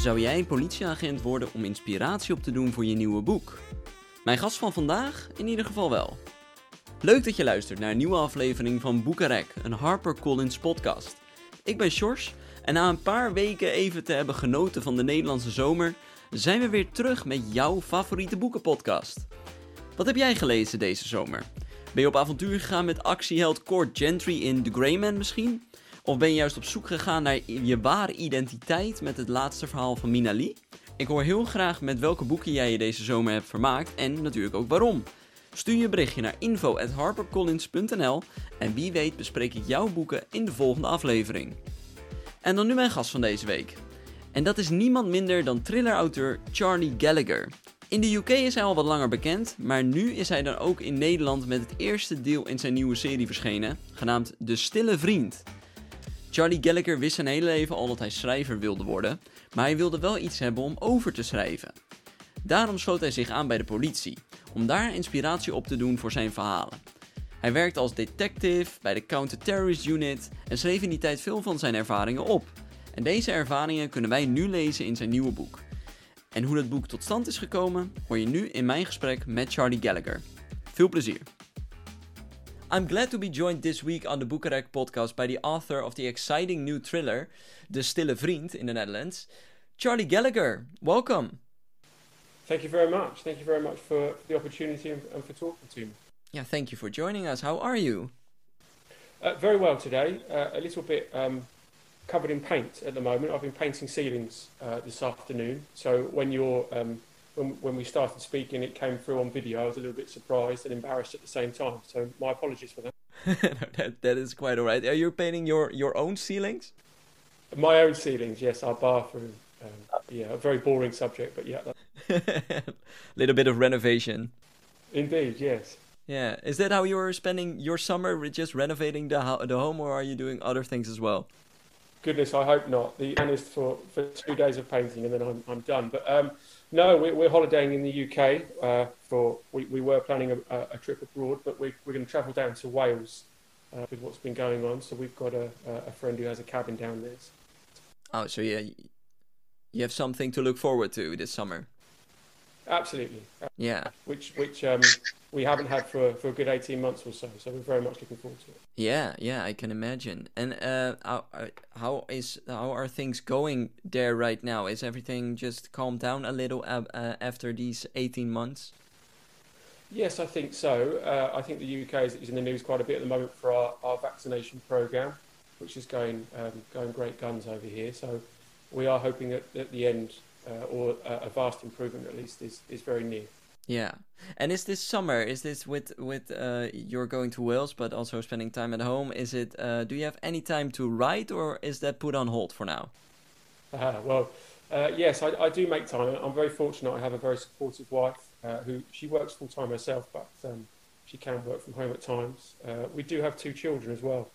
Zou jij politieagent worden om inspiratie op te doen voor je nieuwe boek? Mijn gast van vandaag in ieder geval wel. Leuk dat je luistert naar een nieuwe aflevering van Boekarek, een HarperCollins podcast. Ik ben Sjors en na een paar weken even te hebben genoten van de Nederlandse zomer, zijn we weer terug met jouw favoriete boekenpodcast. Wat heb jij gelezen deze zomer? Ben je op avontuur gegaan met actieheld Cord Gentry in The Grey Man misschien? Of ben je juist op zoek gegaan naar je ware identiteit met het laatste verhaal van Mina Lee? Ik hoor heel graag met welke boeken jij je deze zomer hebt vermaakt en natuurlijk ook waarom. Stuur je berichtje naar info.harpercollins.nl en wie weet bespreek ik jouw boeken in de volgende aflevering. En dan nu mijn gast van deze week. En dat is niemand minder dan thrillerauteur Charlie Gallagher. In de UK is hij al wat langer bekend, maar nu is hij dan ook in Nederland met het eerste deel in zijn nieuwe serie verschenen, genaamd De Stille Vriend. Charlie Gallagher wist zijn hele leven al dat hij schrijver wilde worden, maar hij wilde wel iets hebben om over te schrijven. Daarom sloot hij zich aan bij de politie, om daar inspiratie op te doen voor zijn verhalen. Hij werkte als detective bij de Counter-Terrorist Unit en schreef in die tijd veel van zijn ervaringen op. En deze ervaringen kunnen wij nu lezen in zijn nieuwe boek. En hoe dat boek tot stand is gekomen, hoor je nu in mijn gesprek met Charlie Gallagher. Veel plezier! I'm glad to be joined this week on the Boekarek podcast by the author of the exciting new thriller, De Stille Vriend in the Netherlands, Charlie Gallagher. Welcome. Thank you very much. Thank you very much for the opportunity and, for talking to me. Yeah, thank you for joining us. How are you? Uh, very well today. Uh, a little bit um, covered in paint at the moment. I've been painting ceilings uh, this afternoon. So when you're um, when, when we started speaking, it came through on video. I was a little bit surprised and embarrassed at the same time. So my apologies for that. that, that is quite all right. Are you painting your, your own ceilings? My own ceilings, yes. Our bathroom. Um, yeah, a very boring subject, but yeah. A little bit of renovation. Indeed, yes. Yeah. Is that how you're spending your summer, just renovating the, ho- the home, or are you doing other things as well? Goodness, I hope not. The plan is for, for two days of painting and then I'm, I'm done. But um, no, we're, we're holidaying in the UK. Uh, for we, we were planning a, a, trip abroad, but we, we're going to travel down to Wales uh, with what's been going on. So we've got a, a friend who has a cabin down there. Oh, so yeah, you have something to look forward to this summer. Absolutely. Yeah. Which which um, we haven't had for, for a good 18 months or so. So we're very much looking forward to it. Yeah, yeah, I can imagine. And uh, how, uh, how is how are things going there right now? Is everything just calmed down a little uh, uh, after these 18 months? Yes, I think so. Uh, I think the UK is, is, in the news quite a bit at the moment for our, our vaccination program, which is going um, going great guns over here. So we are hoping that at the end, uh, or a vast improvement at least, is, is very near. Yeah, and is this summer? Is this with with uh, you're going to Wales, but also spending time at home? Is it? Uh, do you have any time to write, or is that put on hold for now? Uh, well, uh, yes, I, I, do make time. I'm very fortunate. I have a very supportive wife uh, who she works full time herself, but um, she can work from home at times. Uh, we do have two children as well,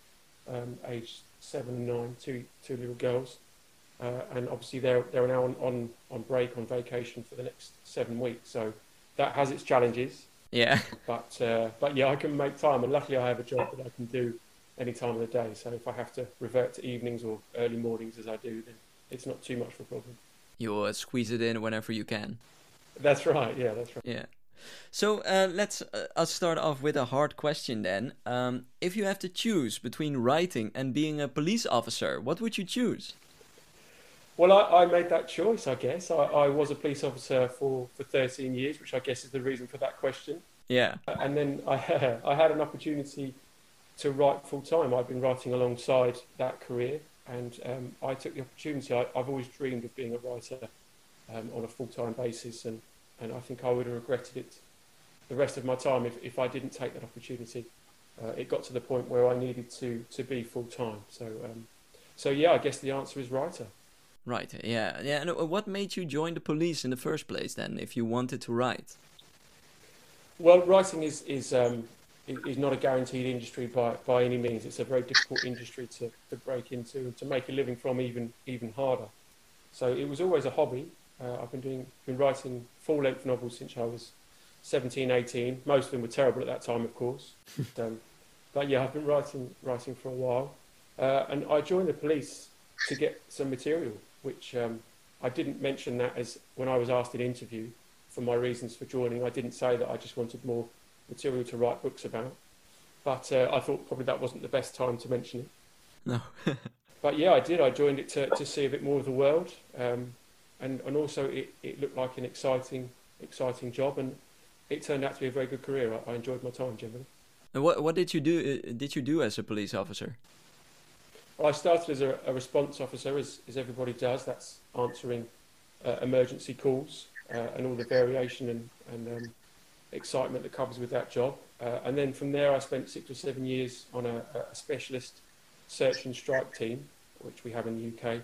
um, aged seven and nine, two two little girls, and obviously they're they're now on, on on break on vacation for the next seven weeks. So that has its challenges. Yeah. But uh, but yeah, I can make time, and luckily I have a job that I can do any time of the day. So if I have to revert to evenings or early mornings as I do, then it's not too much of a problem. You'll uh, squeeze it in whenever you can. That's right. Yeah, that's right. Yeah. So uh, let's uh, start off with a hard question then. Um, if you have to choose between writing and being a police officer, what would you choose? Well, I, I, made that choice, I guess. I, I, was a police officer for, for 13 years, which I guess is the reason for that question. Yeah. And then I, I had an opportunity to write full time. I've been writing alongside that career, and um, I took the opportunity. I, have always dreamed of being a writer um, on a full time basis, and, and I think I would have regretted it the rest of my time if, if I didn't take that opportunity. Uh, it got to the point where I needed to, to be full time. So, um, so yeah, I guess the answer is writer. Right. Yeah. Yeah. And uh, what made you join the police in the first place then, if you wanted to write? Well, writing is is um, is not a guaranteed industry by by any means. It's a very difficult industry to, to break into and to make a living from even even harder. So it was always a hobby. Uh, I've been doing been writing full length novels since I was 17, 18. Most of them were terrible at that time, of course. um, but yeah, I've been writing writing for a while, uh, and I joined the police to get some material which um, I didn't mention that as when I was asked in interview for my reasons for joining. I didn't say that I just wanted more material to write books about. But uh, I thought probably that wasn't the best time to mention it. No. but yeah, I did. I joined it to, to see a bit more of the world. Um, and, and also it, it looked like an exciting, exciting job. And it turned out to be a very good career. I, I enjoyed my time generally. And what, what did you do, uh, did you do as a police officer? Well, I started as a, a response officer, as, as everybody does. That's answering uh, emergency calls uh, and all the variation and, and um, excitement that comes with that job. Uh, and then from there, I spent six or seven years on a, a, specialist search and strike team, which we have in the UK.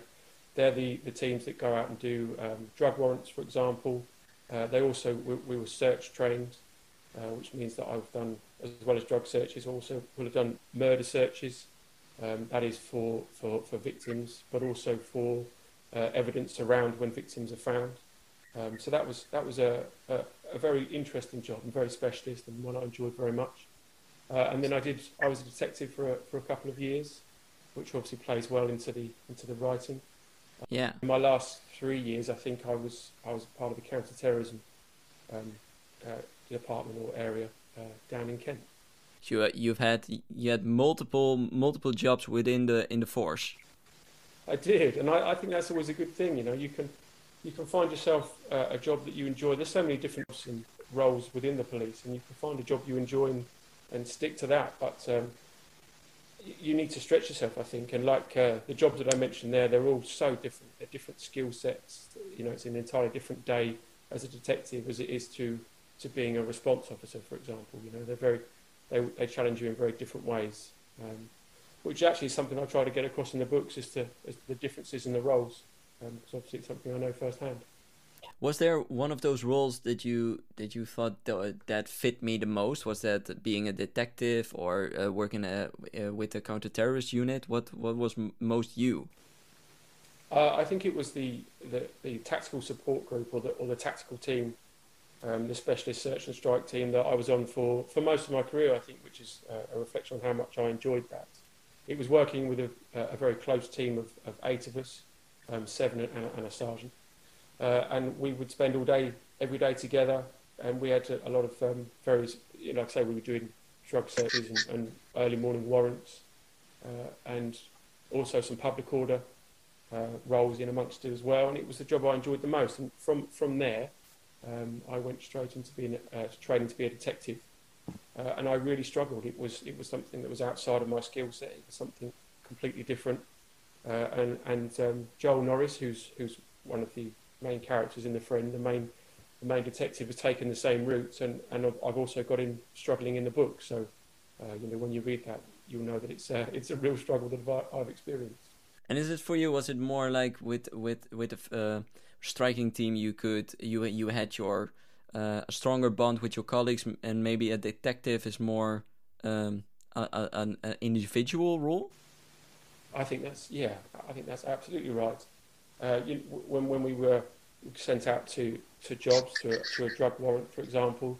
They're the, the teams that go out and do um, drug warrants, for example. Uh, they also, we, we, were search trained, uh, which means that I've done, as well as drug searches, also will have done murder searches, um, that is for, for, for victims, but also for uh, evidence around when victims are found. Um, so that was that was a, a, a, very interesting job and very specialist and one I enjoyed very much. Uh, and then I did I was a detective for a, for a couple of years, which obviously plays well into the into the writing. Yeah. In my last three years, I think I was I was part of the counter-terrorism um, uh, department or area uh, down in Kent you you've had you had multiple multiple jobs within the in the force. I did, and I, I think that's always a good thing. You know, you can you can find yourself uh, a job that you enjoy. There's so many different roles within the police, and you can find a job you enjoy and, and stick to that. But um, you need to stretch yourself, I think. And like uh, the jobs that I mentioned there, they're all so different. They're different skill sets. You know, it's an entirely different day as a detective as it is to to being a response officer, for example. You know, they're very they, they challenge you in very different ways, um, which actually is something I try to get across in the books is, to, to the differences in the roles, because um, obviously it's something I know firsthand. Was there one of those roles that you that you thought th- that fit me the most? Was that being a detective or uh, working a, uh, uh, with the counter-terrorist unit? What what was m- most you? Uh, I think it was the, the, the tactical support group or the or the tactical team um, the specialist search and strike team that I was on for, for most of my career, I think, which is uh, a reflection on how much I enjoyed that. It was working with a, a very close team of, of eight of us, um, seven and, and, a sergeant. Uh, and we would spend all day, every day together, and we had a, a lot of um, various, you know, like I say, we were doing drug searches and, and early morning warrants, uh, and also some public order uh, roles in amongst it as well. And it was the job I enjoyed the most. And from, from there, um, I went straight into being uh, training to be a detective, uh, and I really struggled. It was it was something that was outside of my skill set. It was something completely different. Uh, and and um, Joel Norris, who's who's one of the main characters in The Friend, the main the main detective, has taken the same route, and and I've also got him struggling in the book. So, uh, you know, when you read that, you'll know that it's uh, it's a real struggle that I've experienced. And is it for you? Was it more like with with with a striking team? You could you you had your uh, a stronger bond with your colleagues, and maybe a detective is more um, an, individual role. I think that's yeah. I think that's absolutely right. Uh, you, when when we were sent out to, to jobs to a, to a drug warrant, for example,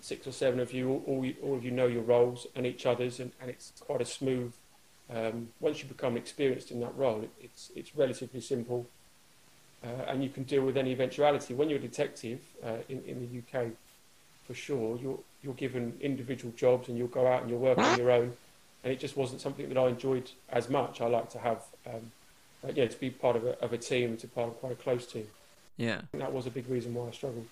six or seven of you, all, all of you know your roles and each other's, and, and it's quite a smooth um, once you become experienced in that role, it, it's, it's relatively simple and you can deal with any eventuality. When you're a detective uh, in, in the UK, for sure, you're, you're given individual jobs and you'll go out and you'll work on your own. And it just wasn't something that I enjoyed as much. I like to have, um, uh, yeah, to be part of a, of a team to be part of quite a close team. Yeah. And that was a big reason why I struggled.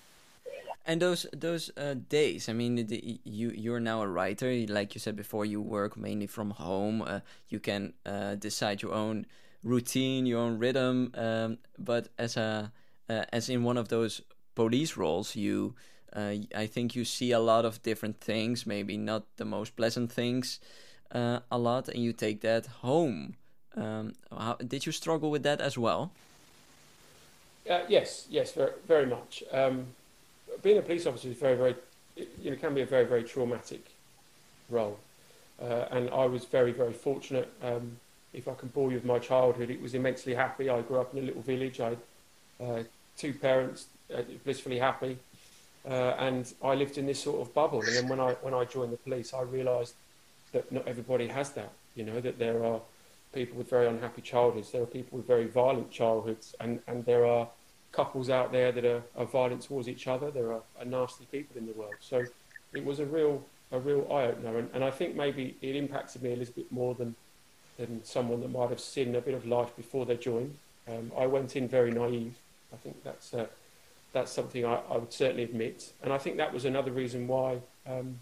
And those those uh, days, I mean, the, you you're now a writer. Like you said before, you work mainly from home. Uh, you can uh, decide your own routine, your own rhythm. Um, but as a uh, as in one of those police roles, you uh, I think you see a lot of different things. Maybe not the most pleasant things, uh, a lot, and you take that home. Um, how, did you struggle with that as well? yes, yes, very, very much. Um, being a police officer is very, very, you know, can be a very, very traumatic role. Uh, and I was very, very fortunate. Um, if I can bore you with my childhood, it was immensely happy. I grew up in a little village. I had uh, two parents, uh, blissfully happy, uh, and I lived in this sort of bubble. And then when I when I joined the police, I realised that not everybody has that. You know that there are people with very unhappy childhoods. There are people with very violent childhoods, and, and there are couples out there that are, are violent towards each other. There are, are, nasty people in the world. So it was a real a real eye opener, and, and I think maybe it impacted me a little bit more than than someone that might have seen a bit of life before they joined. Um, I went in very naive. I think that's uh, that's something I, I, would certainly admit, and I think that was another reason why um,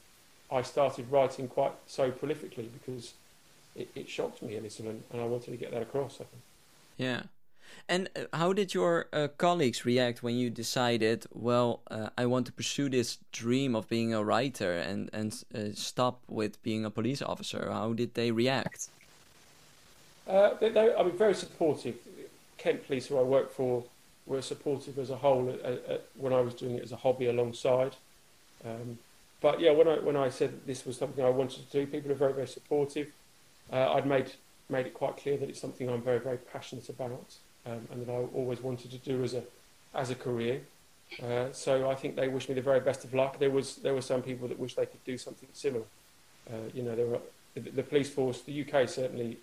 I started writing quite so prolifically because it, it shocked me a little, and, and, I wanted to get that across. I think. Yeah. And uh, how did your uh, colleagues react when you decided, well, uh, I want to pursue this dream of being a writer and and uh, stop with being a police officer? How did they react? Uh, they, they, I mean, very supportive. Kent Police, who I work for, were supportive as a whole uh, when I was doing it as a hobby alongside. Um, but yeah, when I when I said this was something I wanted to do, people are very very supportive. Uh, I'd made made it quite clear that it's something I'm very very passionate about, um, and that I always wanted to do as a as a career. Uh, so I think they wish me the very best of luck. There was there were some people that wish they could do something similar. Uh, you know, there were the, the, police force. The UK certainly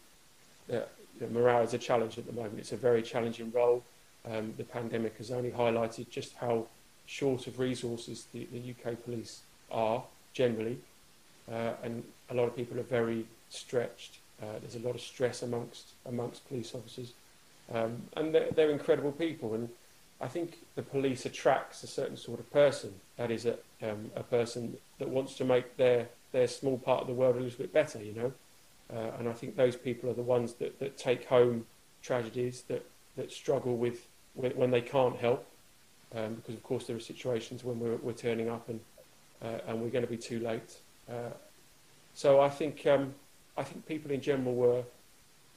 know, morale is a challenge at the moment. It's a very challenging role. Um, the pandemic has only highlighted just how short of resources the, the UK police are generally, uh, and a lot of people are very stretched. Uh, there's a lot of stress amongst amongst police officers, um, and they're, they're, incredible people. And I think the police attracts a certain sort of person. That is a um, a person that wants to make their their small part of the world a little bit better. You know, uh, and I think those people are the ones that, that take home tragedies that that struggle with when they can't help. Um, because of course there are situations when we're, we're turning up and uh, and we're going to be too late. Uh, so I think um, I think people in general were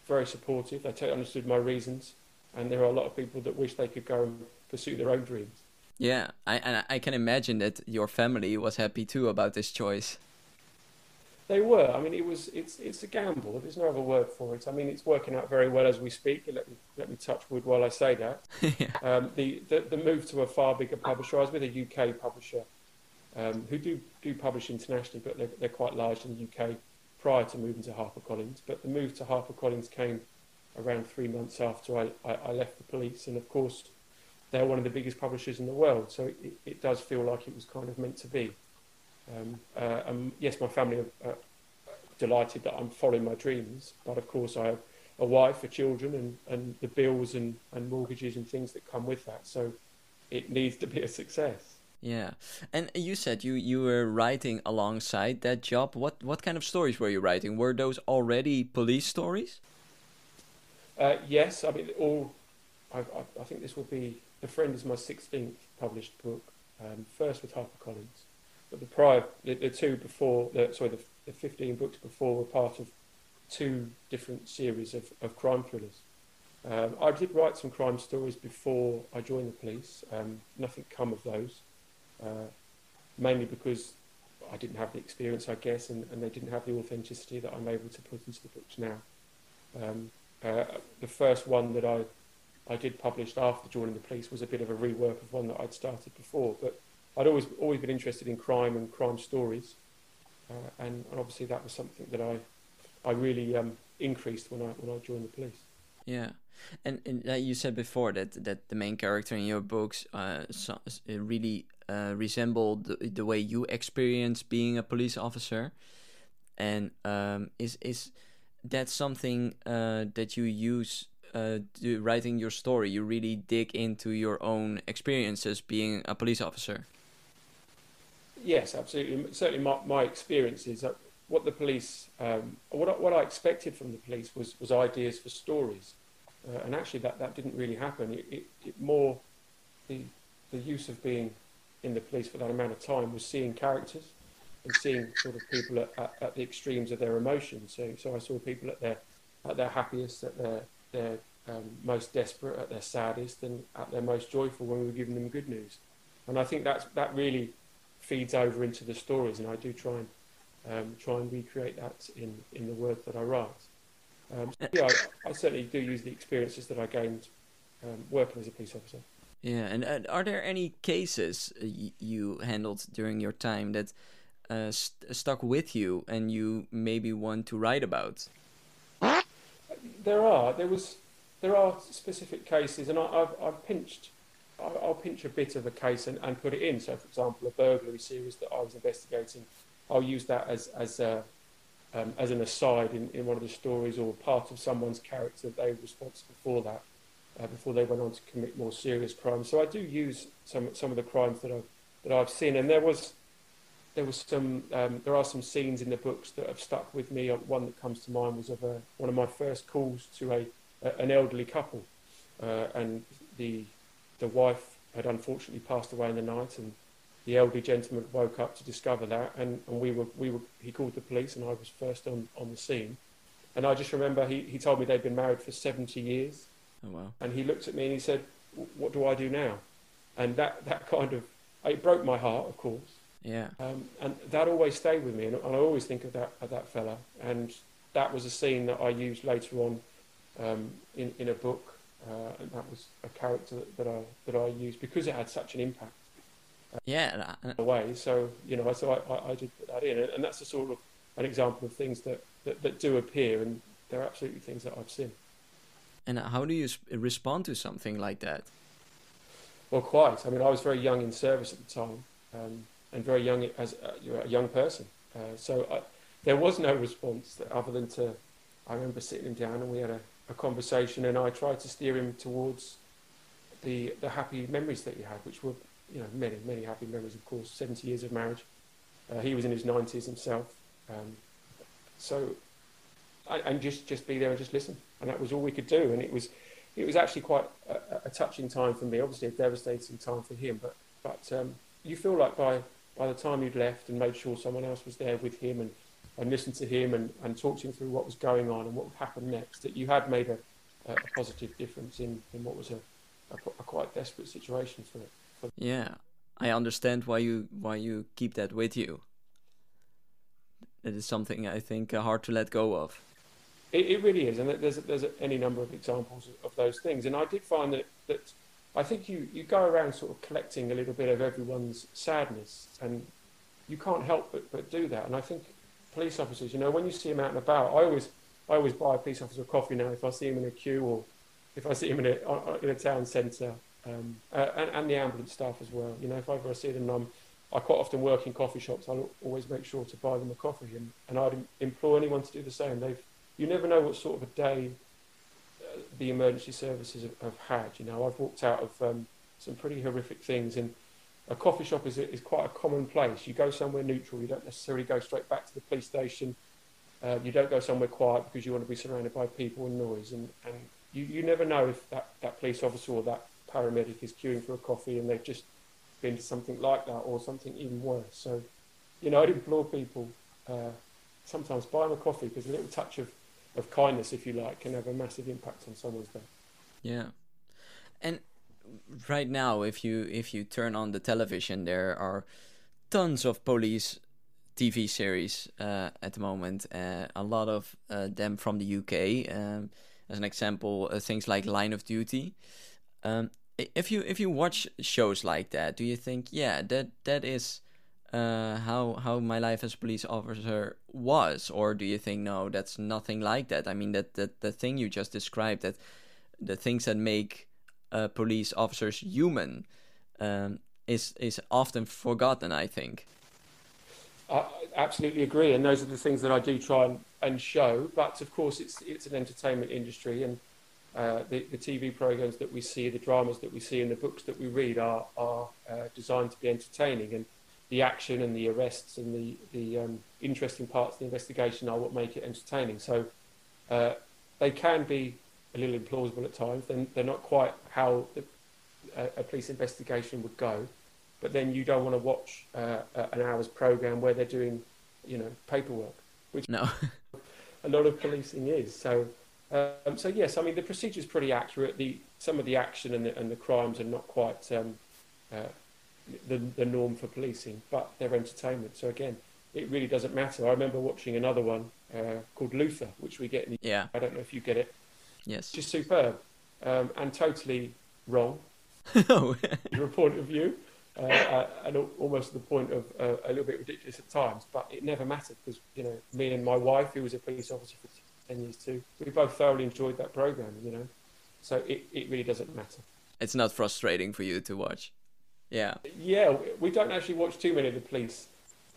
very supportive. They totally understood my reasons, and there are a lot of people that wish they could go and pursue their own dreams. Yeah, I, and I can imagine that your family was happy too about this choice. They were. I mean, it was. It's it's a gamble. There's no other word for it. I mean, it's working out very well as we speak. Let me let me touch wood while I say that. yeah. um, the, the the move to a far bigger publisher. I was with a UK publisher um, who do, do publish internationally, but they're, they're quite large in the UK prior to moving to HarperCollins. But the move to HarperCollins came around three months after I, I, I, left the police, and of course, they're one of the biggest publishers in the world, so it, it does feel like it was kind of meant to be. Um, uh, and yes, my family are uh, delighted that I'm following my dreams, but of course, I have a wife, a children, and, and the bills and, and mortgages and things that come with that, so it needs to be a success. Yeah, and you said you you were writing alongside that job. What what kind of stories were you writing? Were those already police stories? Uh, yes, I mean all. I, I, I, think this will be the friend is my sixteenth published book. Um, first with HarperCollins, the prior the, the two before the sorry the, the fifteen books before were part of two different series of, of crime thrillers. Um, I did write some crime stories before I joined the police. Um, nothing come of those uh, mainly because I didn't have the experience, I guess, and, and, they didn't have the authenticity that I'm able to put into the books now. Um, uh, the first one that I I did publish after joining the police was a bit of a rework of one that I'd started before, but I'd always always been interested in crime and crime stories, uh, and, and, obviously that was something that I I really um, increased when I when I joined the police. Yeah, and, and uh, you said before that that the main character in your books uh, so, really uh, resemble the, the way you experience being a police officer, and um, is is that something uh, that you use uh, writing your story? You really dig into your own experiences being a police officer. Yes, absolutely. Certainly, my, my experience is that What the police, um, what I, what I expected from the police was was ideas for stories, uh, and actually that, that didn't really happen. It, it, it more the the use of being in the police for that amount of time was seeing characters and seeing sort of people at, at, at, the extremes of their emotions. So, so I saw people at their at their happiest, at their their um, most desperate, at their saddest, and at their most joyful when we were giving them good news. And I think that's that really feeds over into the stories, and I do try and um, try and recreate that in in the words that I write. Um, so yeah, I, I, certainly do use the experiences that I gained um, working as a police officer. Yeah, and uh, are there any cases uh, you handled during your time that uh, st stuck with you and you maybe want to write about? there are. There was. There are specific cases, and I, I've, I've pinched. I'll pinch a bit of a case and, and put it in. So, for example, a burglary series that I was investigating, I'll use that as as a, um, as an aside in, in one of the stories or part of someone's character that they were responsible for that uh, before they went on to commit more serious crimes. So I do use some some of the crimes that I've that I've seen, and there was there was some um, there are some scenes in the books that have stuck with me. Uh, One that comes to mind was of a, one of my first calls to a, a an elderly couple, uh, and the the wife had unfortunately passed away in the night, and the elderly gentleman woke up to discover that, and, and we were we were he called the police, and I was first on on the scene, and I just remember he he told me they'd been married for seventy years, Oh wow. and he looked at me and he said, "What do I do now?" And that that kind of it broke my heart, of course. Yeah. Um, and that always stayed with me, and, and I always think of that of that fella. And that was a scene that I used later on um, in in a book, uh, and that was a character that, that I that I used because it had such an impact Yeah. and I- away. So you know, so I, I, I did put that in, and, and that's a sort of an example of things that, that, that do appear, and they're absolutely things that I've seen. And how do you respond to something like that? Well, quite. I mean, I was very young in service at the time, um, and very young as a, you're a young person. Uh, so I, there was no response that, other than to. I remember sitting him down and we had a, a conversation, and I tried to steer him towards the the happy memories that he had, which were you know many many happy memories. Of course, seventy years of marriage. Uh, he was in his nineties himself, um, so and just just be there and just listen, and that was all we could do, and it was it was actually quite a, a touching time for me. Obviously, a devastating time for him, but but um, you feel like by by the time you'd left and made sure someone else was there with him and, and listened to him and, and talked him through what was going on and what would happen next, that you had made a, a positive difference in, in what was a, a, a quite desperate situation for it. Yeah. I understand why you why you keep that with you. It is something I think uh, hard to let go of. It, it really is, and there's there's any number of examples of, of those things. And I did find that that I think you you go around sort of collecting a little bit of everyone's sadness, and you can't help but, but do that. And I think police officers, you know, when you see them out and about, I always I always buy a police officer a coffee now if I see him in a queue or if I see him in a in a town centre, um, and, and the ambulance staff as well. You know, if ever I see them, I'm I quite often work in coffee shops. I'll always make sure to buy them a coffee, and, and I'd im- implore anyone to do the same. They've you never know what sort of a day uh, the emergency services have, have had. You know, I've walked out of um, some pretty horrific things, and a coffee shop is, is quite a common place. You go somewhere neutral. You don't necessarily go straight back to the police station. Uh, you don't go somewhere quiet because you want to be surrounded by people and noise. And, and you, you never know if that, that police officer or that paramedic is queuing for a coffee and they've just been to something like that or something even worse. So, you know, I'd implore people uh, sometimes buy them a coffee because a little touch of, of kindness, if you like, can have a massive impact on someone's day. Yeah. And right now if you if you turn on the television there are tons of police TV series uh, at the moment. Uh, a lot of uh, them from the UK. Um, as an example, uh, things like Line of Duty. Um, if you if you watch shows like that, do you think, yeah, that that is uh, how how my life as a police officer was, or do you think no, that's nothing like that? I mean, that that the thing you just described, that the things that make uh, police officers human, um, is is often forgotten. I think. I absolutely agree, and those are the things that I do try and, and show. But of course, it's it's an entertainment industry, and uh, the, the TV programs that we see, the dramas that we see, and the books that we read are are uh, designed to be entertaining, and the action and the arrests and the the um, interesting parts of the investigation are what make it entertaining. So uh, they can be a little implausible at times. They're, they're not quite how the, a, a police investigation would go but then you don't want to watch uh, an hour's program where they're doing, you know, paperwork. No. A lot of policing is so. Um, so yes, I mean the procedure is pretty accurate. The some of the action and the, and the crimes are not quite um, uh, the the norm for policing, but they're entertainment. So again, it really doesn't matter. I remember watching another one uh, called Luther, which we get in. The, yeah. I don't know if you get it. Yes. Just superb um, and totally wrong oh. your point of view, uh, uh, and almost to the point of uh, a little bit ridiculous at times. But it never mattered because you know me and my wife, who was a police officer for 10 years too. We both thoroughly enjoyed that program, you know. So it, it really doesn't matter. It's not frustrating for you to watch. Yeah. Yeah, we don't actually watch too many of the police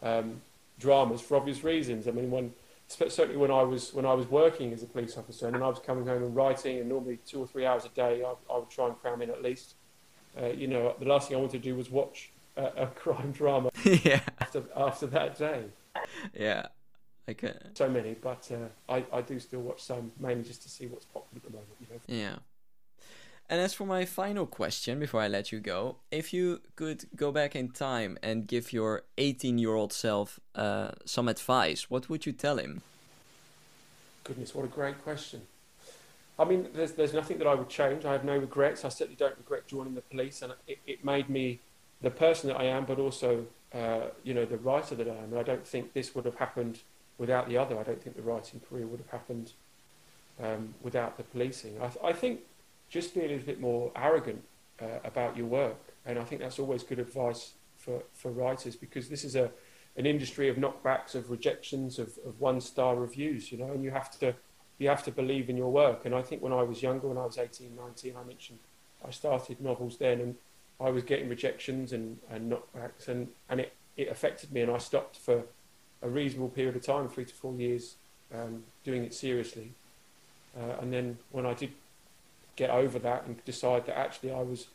um, dramas for obvious reasons. I mean, when certainly when I was when I was working as a police officer and I was coming home and writing, and normally two or three hours a day, I, I would try and cram in at least. Uh, you know, the last thing I wanted to do was watch a, a crime drama yeah. after after that day. Yeah. Okay. So many, but uh, I, I do still watch some, mainly just to see what's popular at the moment. You know? Yeah. And as for my final question before I let you go, if you could go back in time and give your 18 year old self uh, some advice, what would you tell him? Goodness, what a great question. I mean, there's, there's nothing that I would change. I have no regrets. I certainly don't regret joining the police, and it, it made me the person that I am, but also, uh, you know, the writer that I am. And I don't think this would have happened without the other. I don't think the writing career would have happened um, without the policing. I, I think just be a little bit more arrogant uh, about your work. And I think that's always good advice for, for writers because this is a an industry of knockbacks, of rejections, of, of one star reviews, you know, and you have to you have to believe in your work. And I think when I was younger, when I was 18, 19, I mentioned I started novels then and I was getting rejections and, and knockbacks and, and it, it affected me and I stopped for a reasonable period of time, three to four years, um, doing it seriously. Uh, and then when I did get over that and decide that actually I was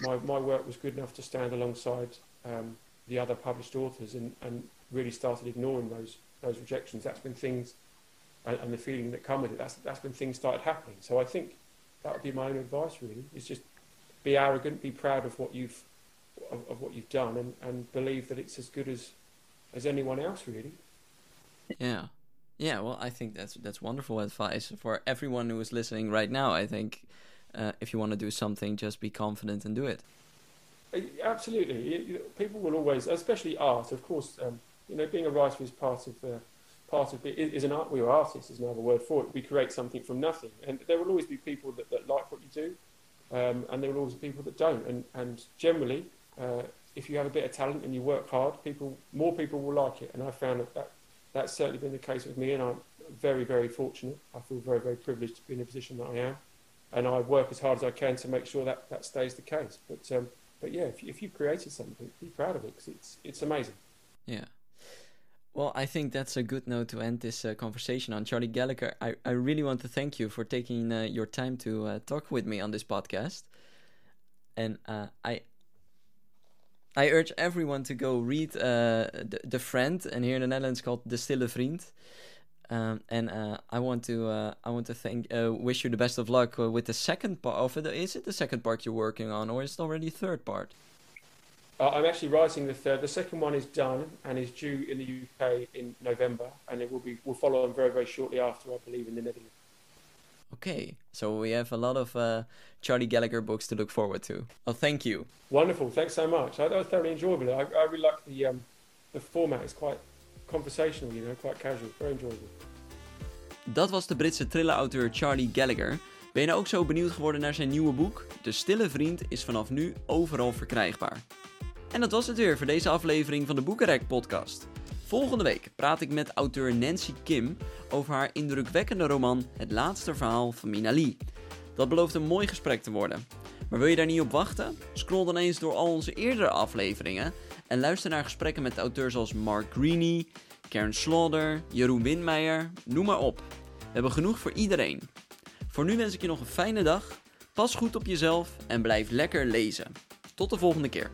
my, my work was good enough to stand alongside um, the other published authors and, and really started ignoring those those rejections. That's when things and, and the feeling that come with it. That's that's when things started happening. So I think that would be my own advice. Really, is just be arrogant, be proud of what you've of, of what you've done, and, and believe that it's as good as as anyone else. Really. Yeah. Yeah, well, I think that's that's wonderful advice for everyone who is listening right now. I think uh, if you want to do something, just be confident and do it. Uh, absolutely, people will always, especially art. Of course, um, you know, being a writer is part of uh, part of it. Is an art. We are artists. Is another word for it. We create something from nothing, and there will always be people that, that like what you do, um, and there will always be people that don't. And and generally, uh, if you have a bit of talent and you work hard, people more people will like it. And I found that, that that's certainly been the case with me, and I'm very, very fortunate. I feel very, very privileged to be in the position that I am, and I work as hard as I can to make sure that that stays the case. But um, but yeah, if, if you created something, be proud of it because it's it's amazing. Yeah. Well, I think that's a good note to end this uh, conversation on. Charlie Gallagher, I, I really want to thank you for taking uh, your time to uh, talk with me on this podcast. And uh, I, I urge everyone to go read uh, the, the Friend, and here in the Netherlands called De Stille Vriend. Um, and uh, I want to uh, I want to thank uh, wish you the best of luck uh, with the second part of it. Is it the second part you're working on, or is it already third part? Uh, I'm actually writing the third. The second one is done and is due in the UK in November, and it will be will follow on very very shortly after, I believe, in the Netherlands. Okay, so we have a lot of uh, Charlie Gallagher books to look forward to. Oh, thank you. Wonderful, thanks so much. I, that was thoroughly enjoyable. I, I really like the um, the format. It's quite conversational, you know, quite casual. Very enjoyable. Dat was de Britse thriller-auteur Charlie Gallagher. Ben je nou ook zo benieuwd geworden naar zijn nieuwe boek? De Stille Vriend is vanaf nu overal verkrijgbaar. En dat was het weer voor deze aflevering van de Boekenrek podcast. Volgende week praat ik met auteur Nancy Kim over haar indrukwekkende roman Het laatste verhaal van Mina Lee. Dat belooft een mooi gesprek te worden. Maar wil je daar niet op wachten? Scroll dan eens door al onze eerdere afleveringen en luister naar gesprekken met auteurs als Mark Greene, Karen Slaughter, Jeroen Windmeijer, noem maar op. We hebben genoeg voor iedereen. Voor nu wens ik je nog een fijne dag, pas goed op jezelf en blijf lekker lezen. Tot de volgende keer.